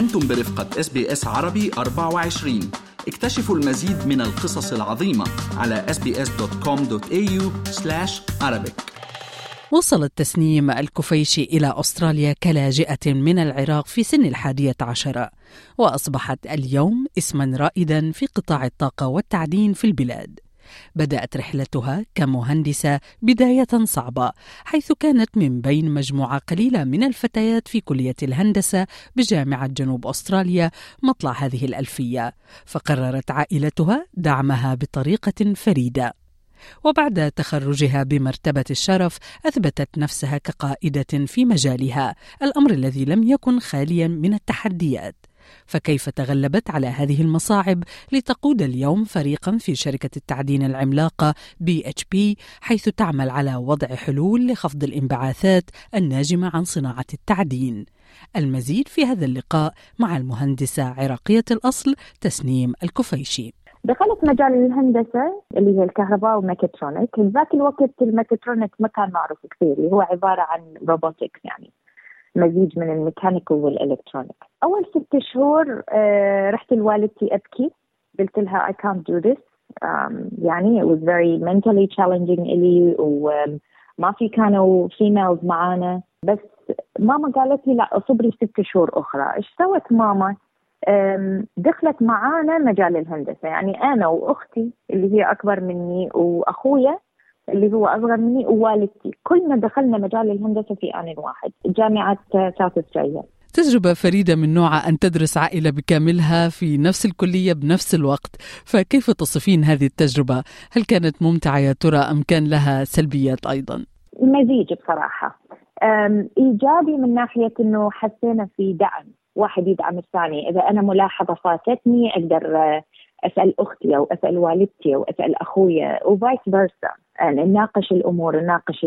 أنتم برفقة إس بي إس عربي 24 اكتشفوا المزيد من القصص العظيمة على sbs.com.au arabic. وصلت تسنيم الكفيشي إلى أستراليا كلاجئة من العراق في سن الحادية عشرة وأصبحت اليوم اسما رائدا في قطاع الطاقة والتعدين في البلاد. بدأت رحلتها كمهندسة بداية صعبة حيث كانت من بين مجموعة قليلة من الفتيات في كلية الهندسة بجامعة جنوب أستراليا مطلع هذه الألفية فقررت عائلتها دعمها بطريقة فريدة. وبعد تخرجها بمرتبة الشرف أثبتت نفسها كقائدة في مجالها الأمر الذي لم يكن خاليا من التحديات. فكيف تغلبت على هذه المصاعب لتقود اليوم فريقا في شركة التعدين العملاقة بي إتش بي حيث تعمل على وضع حلول لخفض الانبعاثات الناجمة عن صناعة التعدين. المزيد في هذا اللقاء مع المهندسة عراقية الأصل تسنيم الكفيشي. دخلت مجال الهندسة اللي هي الكهرباء وال mechatronic ذاك الوقت ال mechatronic ما كان معروف كثير هو عبارة عن robotics يعني. مزيج من ال mechanical وال electronic. أول ست شهور آه رحت لوالدتي أبكي. قلت لها I can't do this. um, يعني it was very mentally challenging إلي وما في كانوا females معانا. بس ماما قالت لي لا اصبري ست شهور أخرى. إيش سوت ماما؟ دخلت معانا مجال الهندسة. يعني أنا وأختي اللي هي أكبر مني وأخويا اللي هو أصغر مني ووالدتي. كلنا دخلنا مجال الهندسة في آن واحد جامعة ساوث أستراليا. تجربة فريدة من نوعها أن تدرس عائلة بكاملها في نفس الكلية بنفس الوقت. فكيف تصفين هذه التجربة؟ هل كانت ممتعة يا ترى أم كان لها سلبيات أيضا؟ مزيج بصراحة. إيجابي من ناحية أنه حسينا في دعم واحد يدعم الثاني. إذا أنا ملاحظة فاتتني أقدر أسأل أختي أو أسأل والدتي أو أسأل أخويا وفايس فيرسا نناقش الأمور نناقش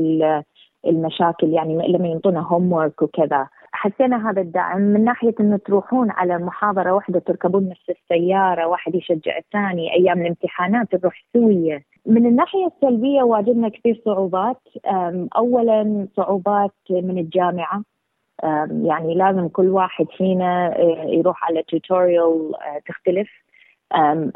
المشاكل يعني لما ينطونا هوم ورك وكذا. حسينا هذا الدعم من ناحية إنه تروحون على محاضرة واحدة تركبون نفس السيارة واحد يشجع الثاني أيام الامتحانات نروح سويه من الناحية السلبية واجهنا كثير صعوبات. اولا صعوبات من الجامعة. يعني لازم كل واحد فينا آه، يروح على tutorial آه، تختلف.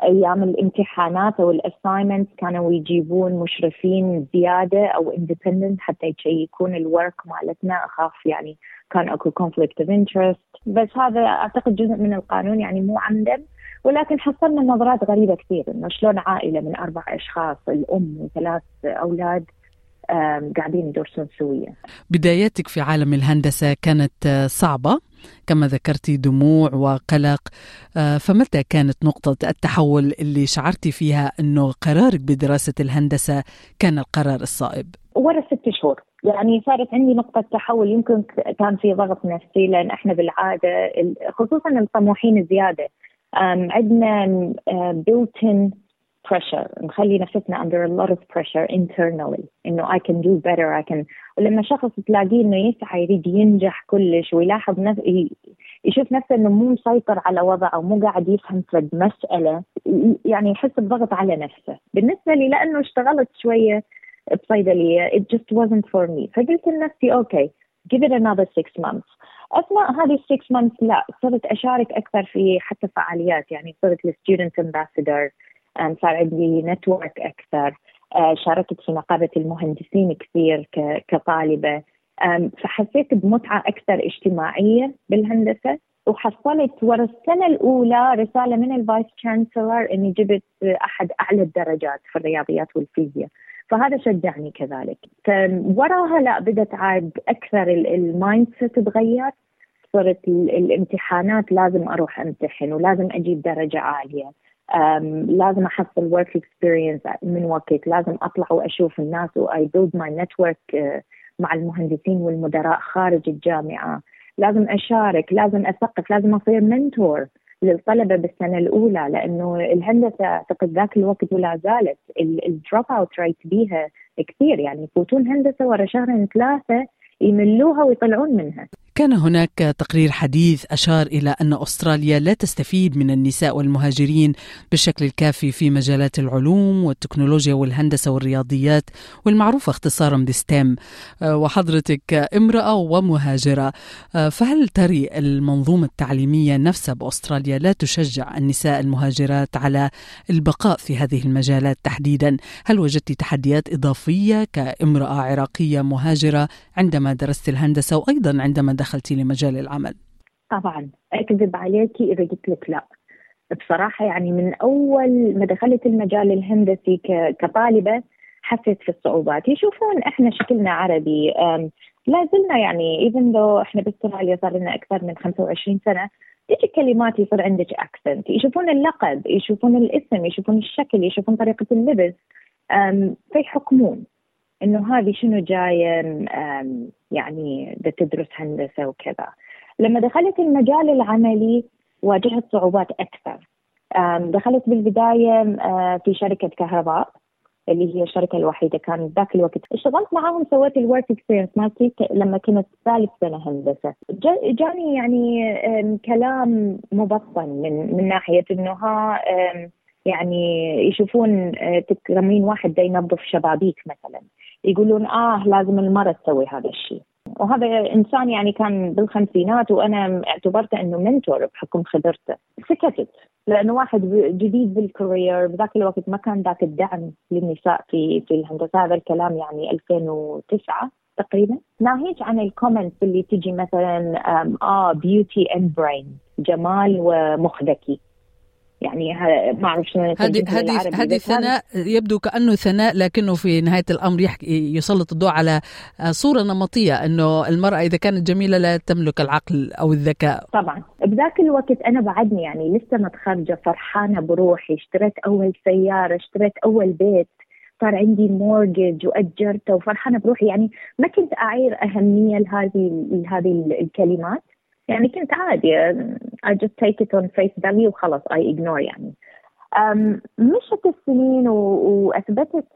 أيام الامتحانات أو ال assignment كانوا يجيبون مشرفين زيادة أو independent حتى يشيكون ال work مالتنا. أخاف يعني كان أكو conflict of interest بس هذا أعتقد جزء من القانون يعني مو عمدا. ولكن حصلنا نظرات غريبة كثير إنه شلون عائلة من أربع أشخاص الأم وثلاث أولاد قاعدين يدرسون سويا. بداياتك في عالم الهندسة كانت صعبة كما ذكرتي دموع وقلق آه، فمتى كانت نقطة التحول اللي شعرتي فيها أنه قرارك بدراسة الهندسة كان القرار الصائب؟ ورا ست شهور. يعني صارت عندي نقطة تحول يمكن كان في ضغط نفسي لأن إحنا بالعادة خصوصا الطموحين الزيادة عندنا built-in pressure. نخلي نفسنا under a lot of pressure internally. إنه I can do better. I can ولما شخص تلاقيه إنه يسعى يريد ينجح كلش ويلاحظ نفسه يشوف نفسه إنه مو مسيطر على وضعه مو قاعد يفهم فد مساله يعني يحس بضغط على نفسه. بالنسبة لي لأنه اشتغلت شوية بصيدليه it just wasn't for me. فقلت لنفسي okay give it another six months. أثناء هذه ال six months لا صرت أشارك أكثر في حتى فعاليات. يعني صرت ال student ambassador صار عندي network أكثر. آه، شاركت في نقابة المهندسين كثير كطالبة. فحسيت بمتعة أكثر اجتماعية بالهندسة وحصلت ورا السنة الأولى رسالة من ال vice chancellor إني جبت أحد أعلى الدرجات في الرياضيات والفيزياء. فهذا شجعني كذلك. وراها لا بدت عاد أكثر ال mindset تغير. صرت الامتحانات لازم أروح أمتحن ولازم أجيب درجة عالية. لازم احصل work experience من وقت. لازم أطلع وأشوف الناس و I build my network مع المهندسين والمدراء خارج الجامعة. لازم أشارك لازم أثقف لازم أصير mentor للطلبة بالسنة الأولى لأنه الهندسة أعتقد ذاك الوقت ولا زالت ال drop out rate بيها كثير. يعني يفوتون هندسة ورا شهرين ثلاثة يملوها ويطلعون منها. كان هناك تقرير حديث أشار إلى أن أستراليا لا تستفيد من النساء والمهاجرين بالشكل الكافي في مجالات العلوم والتكنولوجيا والهندسة والرياضيات والمعروفة اختصارا بستيم. وحضرتك امرأة ومهاجرة. فهل تري المنظومة التعليمية نفسها بأستراليا لا تشجع النساء المهاجرات على البقاء في هذه المجالات تحديدا؟ هل وجدت تحديات إضافية كامرأة عراقية مهاجرة عندما درست الهندسة وأيضا عندما دخلتي لمجال العمل؟ طبعا أكذب عليكي اذا قلت لك لا. بصراحة يعني من أول ما دخلت المجال الهندسي كطالبة حسيت في الصعوبات. يشوفون إحنا شكلنا عربي لا زلنا يعني even though إحنا بأستراليا صار لنا أكثر من 25 سنة تجي كلمات يصير عندك accent يشوفون اللقب يشوفون الاسم يشوفون الشكل يشوفون طريقة اللبس فيحكمون. إنه هذه شنو جاية يعني تدرس هندسة وكذا. لما دخلت المجال العملي واجهت صعوبات أكثر. دخلت بالبداية في شركة كهرباء اللي هي الشركة الوحيدة. كان ذاك الوقت اشتغلت معاهم سويت ال work experience مالتي لما كنت ثالث سنة هندسة. جاني يعني كلام مبطن من من ناحية إنه ها يعني يشوفون تكرمين واحد ينظف شبابيك مثلا. يقولون آه لازم المراه تسوي هذا الشيء. وهذا إنسان يعني كان بالخمسينات وأنا اعتبرته إنه mentor بحكم خبرته. سكتت لأنه واحد جديد بال career بذاك الوقت ما كان ذاك الدعم للنساء في في الهندسة. هذا الكلام يعني 2009 تقريبا. ناهيك عن ال comments اللي تجي مثلا آه beauty and brain جمال ومخ ذكي. يعني ما أعرف شلون هذه هذه هذه ثناء يبدو كأنه ثناء لكنه في نهاية الأمر يحكي يسلط الضوء على صورة نمطية إنه المرأة إذا كانت جميلة لا تملك العقل أو الذكاء. طبعا. بذاك الوقت أنا بعدني يعني لسه متخرجة فرحانة بروحي اشتريت أول سيارة اشتريت أول بيت صار عندي مورجج وأجرته وفرحانة بروحي. يعني ما كنت أعير أهمية لهذه لهذه الكلمات. يعني كنت عادي I just take it on face value وخلص I ignore يعني. مشت السنين وأثبتت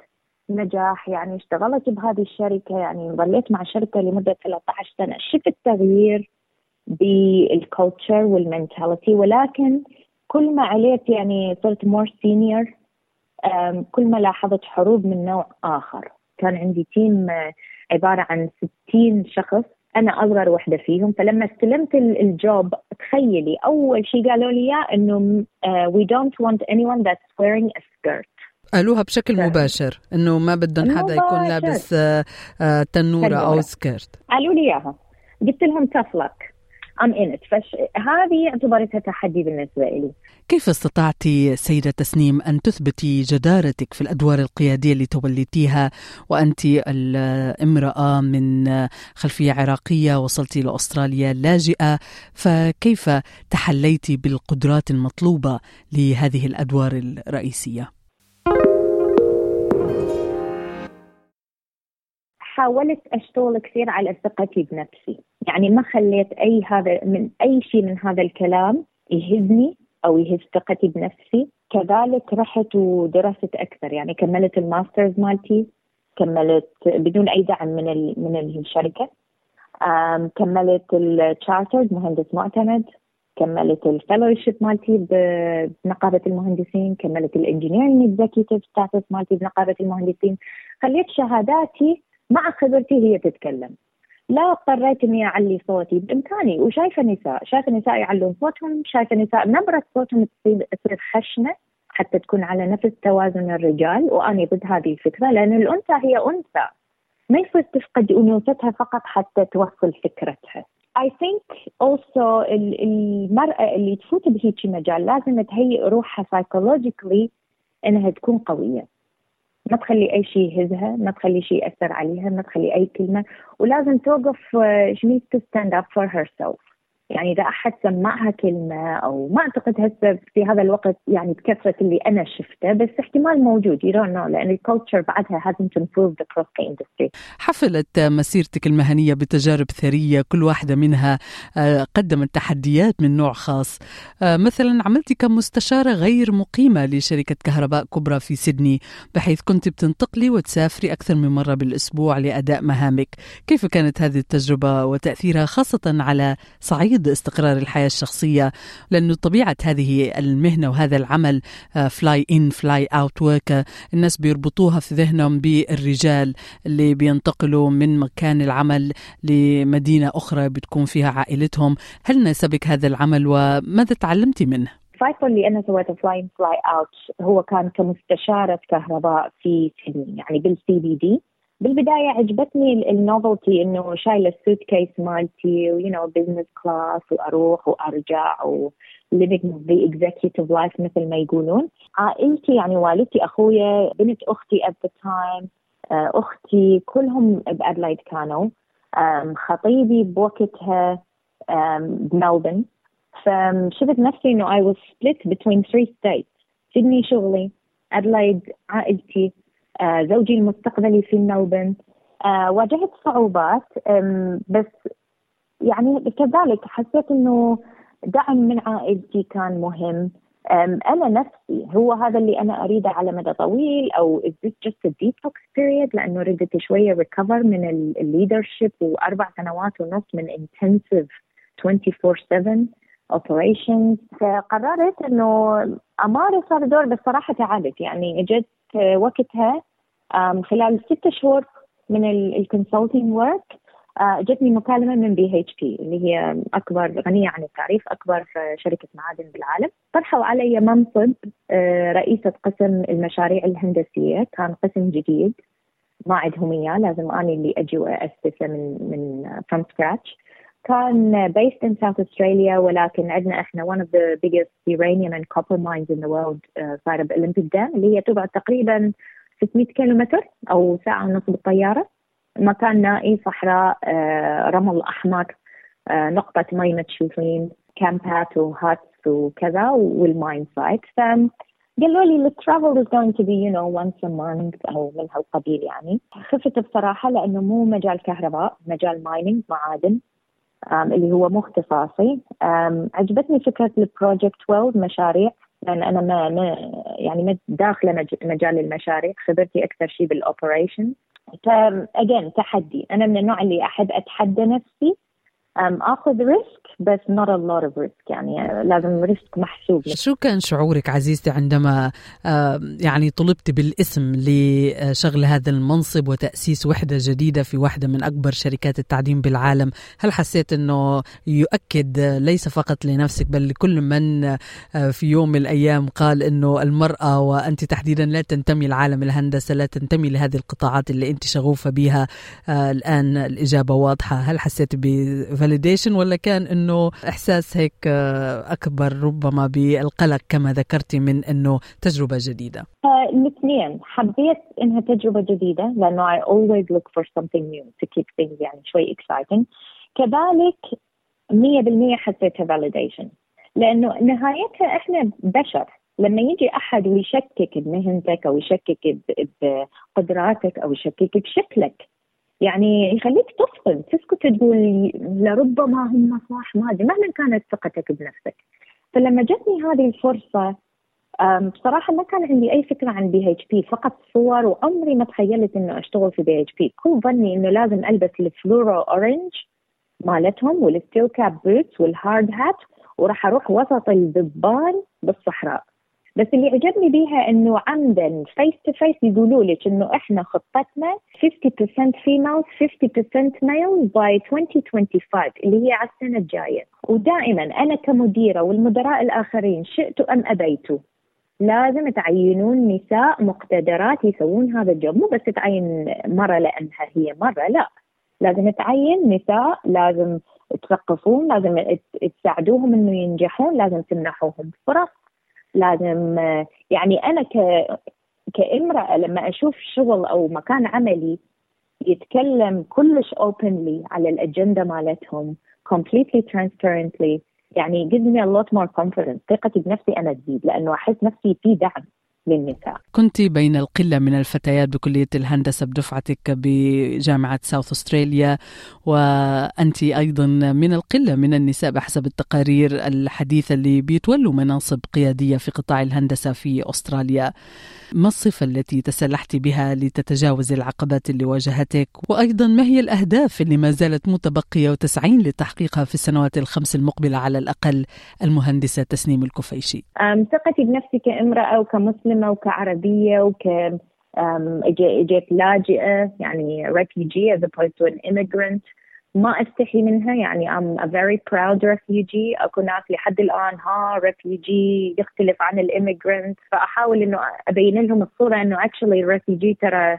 نجاح يعني اشتغلت بهذه الشركة يعني ظليت مع الشركة لمدة 13 سنة. شفت تغيير بال culture وال mentality ولكن كل ما عليت يعني صرت more senior كل ما لاحظت حروب من نوع آخر. كان عندي team عبارة عن 60 شخص أنا أصغر وحدة فيهم فلما استلمت ال job تخيلي أول شيء قالوا لي إياه إنه we don't want anyone that's wearing a skirt قالوها بشكل مباشر إنه ما بدهم حدا يكون لابس تنورة أو skirt قالوا لي إياها. قلت لهم tough isn't it. فهذه اعتبرتها تحدي بالنسبة لي كيف استطعت سيدة تسنيم أن تثبتي جدارتك في الأدوار القيادية اللي توليتيها؟ وأنت الامرأة من خلفية عراقية وصلتي لأستراليا لاجئة فكيف تحليتي بالقدرات المطلوبة لهذه الأدوار الرئيسية؟ حاولت أشتغل كثير على ثقتي بنفسي يعني ما خليت أي هذا من أي شيء من هذا الكلام يهزني أو يهز ثقتي بنفسي. كذلك رحت ودرست أكثر يعني كملت الماسترز مالتي كملت بدون أي دعم من من الشركة. كملت ال chartered مهندس معتمد. كملت ال fellowship مالتي بنقابة المهندسين. كملت ال engineering executive status مالتي بنقابة المهندسين. خليت شهاداتي مع خبرتي هي تتكلم. لا اضطريت إني أعلي صوتي. بإمكاني. وشايفة نساء شايفة نساء يعلون صوتهم. شايفة نساء نبرة صوتهم تصير خشنة حتى تكون على نفس توازن الرجال. وأنا ضد هذه الفكرة لأن الأنثى هي أنثى. ما يصير تفقد أنوثتها فقط حتى توصل فكرتها. I think also المرأة اللي تفوت بهيك مجال لازم تهيئ روحها psychologically إنها تكون قوية. ما تخلي أي شيء يهزها ما تخلي شيء يأثر عليها ما تخلي أي كلمة ولازم توقف شميت stand up for herself يعني إذا أحد سمعها كلمة أو ما أعتقد هسه في هذا الوقت يعني بكثرة اللي أنا شفته بس احتمال موجود you don't know لأن ال culture بعدها hasn't improved across the industry. حفلت مسيرتك المهنية بتجارب ثرية كل واحدة منها آه، قدمت تحديات من نوع خاص آه، مثلا عملتي كمستشارة غير مقيمة لشركة كهرباء كبرى في سيدني بحيث كنت بتنتقلي وتسافري أكثر من مرة بالأسبوع لأداء مهامك كيف كانت هذه التجربة وتأثيرها خاصة على صعيد استقرار الحياة الشخصية لأنه طبيعة هذه المهنة وهذا العمل fly in fly out work الناس بيربطوها في ذهنهم بالرجال اللي بينتقلوا من مكان العمل لمدينة أخرى بتكون فيها عائلتهم. هل ناسبك هذا العمل وماذا تعلمتي منه؟ ال cycle اللي أنا سويته fly in fly out هو كان كمستشارة كهرباء في سيدني يعني بال CBD بالبداية عجبتني ال novelty إنه شايلة ال suitcase مالتي و you know business class وأروح وأرجع و living the executive life مثل ما يقولون. عائلتي يعني والدتي أخويا بنت أختي at the time أختي كلهم بأدلايد كانوا. خطيبي بوقتها بملبن. فشفت نفسي إنه I was split between three states. سيدني شغلي أدلايد عائلتي آه زوجي المستقبلي في ملبن آه واجهت صعوبات بس يعني كذلك حسيت إنه دعم من عائلتي كان مهم. أنا نفسي هو هذا اللي أنا أريده على مدى طويل أو is this just a detox period لأنه ردت شوية ريكفر من الليدرشيب وأربع سنوات ونص من intensive 24/7 operations. فقررت إنه أمارس هذا الدور بس صراحة تعبت. يعني اجت وقتها خلال ست شهور من ال consulting work جتني مكالمة من BHP اللي هي أكبر غنية عن التعريف أكبر شركة معادن بالعالم. طرحوا علي منصب رئيسة قسم المشاريع الهندسية. كان قسم جديد ما عندهم إياه لازم أني اللي أجي وأسسه من من from scratch كان based in South Australia ولكن عندنا إحنا one of the biggest uranium and copper mines in the world صايره بأولمبيك دام اللي هي تبعد تقريبا 600 كيلومتر أو ساعة ونص بالطيارة. مكان نائي صحراء رمل أحمر نقطة مي ما تشوفين كامبات و huts وكذا وال mine site. ف قالوا لي ال travel is going to be you know once a month أو من هالقبيل يعني. خفت بصراحة لأنه مو مجال كهرباء مجال mining معادن اللي هو مو اختصاصي. عجبتني فكرة ال projects مشاريع لأن أنا ما, ما يعني ما داخله مجال المشاريع خبرتي أكثر شيء بال operation فاجين تحدي. أنا من النوع اللي أحب أتحدى نفسي آخذ risk بس not a lot of risk. يعني لازم risk محسوب. شو كان شعورك عزيزتي عندما يعني طلبت بالاسم لشغل هذا المنصب وتأسيس وحدة جديدة في واحدة من أكبر شركات التعدين بالعالم؟ هل حسيت إنه يؤكد ليس فقط لنفسك بل لكل من في يوم من الأيام قال إنه المرأة وأنت تحديدا لا تنتمي لعالم الهندسة لا تنتمي لهذه القطاعات اللي أنت شغوفة بها. الآن الإجابة واضحة. هل حسيت ب فاليديشن ولا كان إنه إحساس هيك أكبر ربما بالقلق كما ذكرتي من إنه تجربة جديدة؟ الاثنين. حبيت إنها تجربة جديدة لأنه I always look for something new to keep things يعني شوي exciting. كذلك 100% حسيتها validation. لأنه نهايتها إحنا بشر. لما يجي أحد ويشكك بمهنتك أو يشكك بقدراتك أو يشكك بشكلك يعني يخليك تفصل تسكت تقول لربما هم صح ما أدري مهما كانت ثقتك بنفسك. فلما جتني هذه الفرصة بصراحة ما كان عندي أي فكرة عن BHP فقط صور وعمري ما تخيلت إنه أشتغل في BHP. كل ظني إنه لازم ألبس ال fluoro orange مالتهم وال steel cap boots وال hard hat وراح أروح وسط الذبان بالصحراء. بس اللي عجبني بيها إنه عمدا face to face يقولوا لك إنه إحنا خطتنا 50% females 50% males by 2025 اللي هي على السنة الجاية. ودائما أنا كمديرة والمدراء الآخرين شئتوا أم أبيتوا. لازم تعينون نساء مقتدرات يسوون هذا الجوب. مو بس تعين مرة لأنها هي مرة لا. لازم تعين نساء لازم تثقفون لازم تساعدوهم إنه ينجحون لازم تمنحوهم فرص. لازم يعني أنا ك كامرأة لما أشوف شغل أو مكان عملي يتكلم كلش openly على الاجنده مالتهم completely transparently يعني gives me a lot more confidence ثقتي بنفسي أنا تزيد لأنه أحس نفسي في دعم. للنساء. كنت بين القلة من الفتيات بكلية الهندسة بدفعتك بجامعة ساوث أستراليا وأنت أيضا من القلة من النساء بحسب التقارير الحديثة اللي بيتولوا مناصب قيادية في قطاع الهندسة في أستراليا. ما الصفة التي تسلحت بها لتتجاوز العقبات اللي واجهتك؟ وأيضا ما هي الأهداف اللي ما زالت متبقية وتسعين لتحقيقها في السنوات الخمس المقبلة على الأقل؟ المهندسة تسنيم الكفيشي. ثقتي بنفسي كامرأة وكمسلمة وكعربية وك اجيت لاجئة يعني refugee as opposed to an immigrant. ما أستحي منها. يعني I'm a very proud refugee. أكو ناس لحد الآن ها refugee يختلف عن الإميجرنت. فأحاول إنه أبين لهم الصورة إنه actually refugee ترى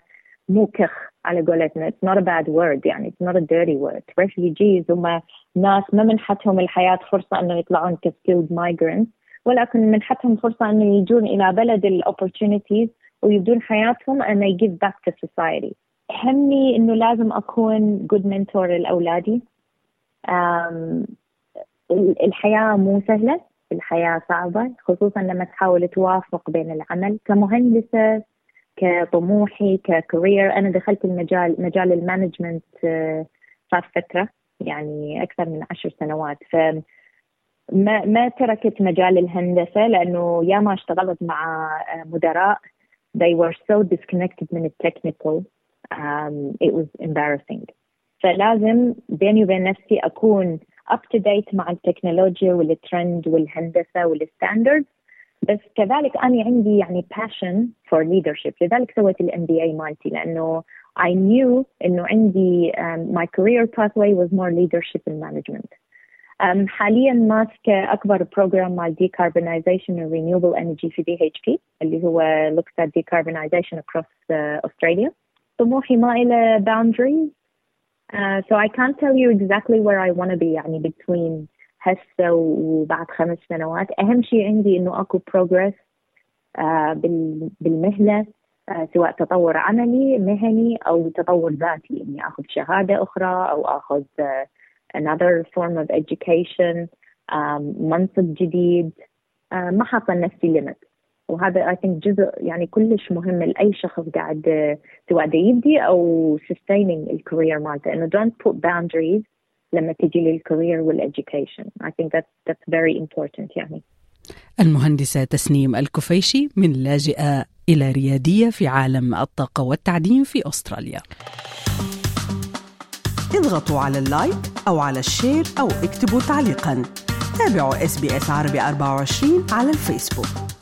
مو كخ على قولتنا. It's not a bad word. يعني it's not a dirty word. Refugees هم ناس ما منحتهم الحياة فرصة إنه يطلعون ك skilled migrants ولكن منحتهم فرصة إنه يجون إلى بلد ال opportunities ويبدون حياتهم and they give back to society. همي إنه لازم أكون good mentor لأولادي. الحياة مو سهلة الحياة صعبة خصوصا لما تحاول توافق بين العمل كمهندسة كطموحي ك career أنا دخلت المجال مجال ال management صار فترة يعني أكثر من عشر سنوات. ف ما ما تركت مجال الهندسة لأنه يا ما اشتغلت مع مدراء. They were so disconnected من ال technical it was embarrassing فلازم بيني وبين نفسي أكون up to date مع التكنولوجيا والترند والهندسة والستاندرد بس كذلك أنا عندي يعني passion for leadership لذلك سويت ال MBA مالتي لأنه I knew إنه عندي um, my career pathway was more leadership and management um, حاليا ماسكة أكبر بروجرام مال decarbonization and renewable energy في DHP اللي هو looks at decarbonization across uh, Australia طموحي ما إلى boundaries. Uh, so I can't tell you exactly where I want to be يعني between هسه وبعد خمس سنوات. أهم شيء عندي إنه أكو progress uh, بالمهنة uh, سواء تطور عملي مهني أو تطور ذاتي. إني أخذ شهادة أخرى أو أخذ uh, another form of education um, منصب جديد. Uh, ما حاطة لنفسي limit وهذا اي ثينك جزء يعني كلش مهم لأي شخص قاعد سواء دا يبدي أو sustaining الكارير مالته. إنه don't put boundaries لما تجي للكارير والeducation. I think that's that's very important يعني. المهندسة تسنيم الكفيشي من لاجئة إلى ريادية في عالم الطاقة والتعدين في أستراليا. اضغطوا على ال like أو على ال share أو اكتبوا تعليقا. تابعوا SBS عربي 24 على الفيسبوك.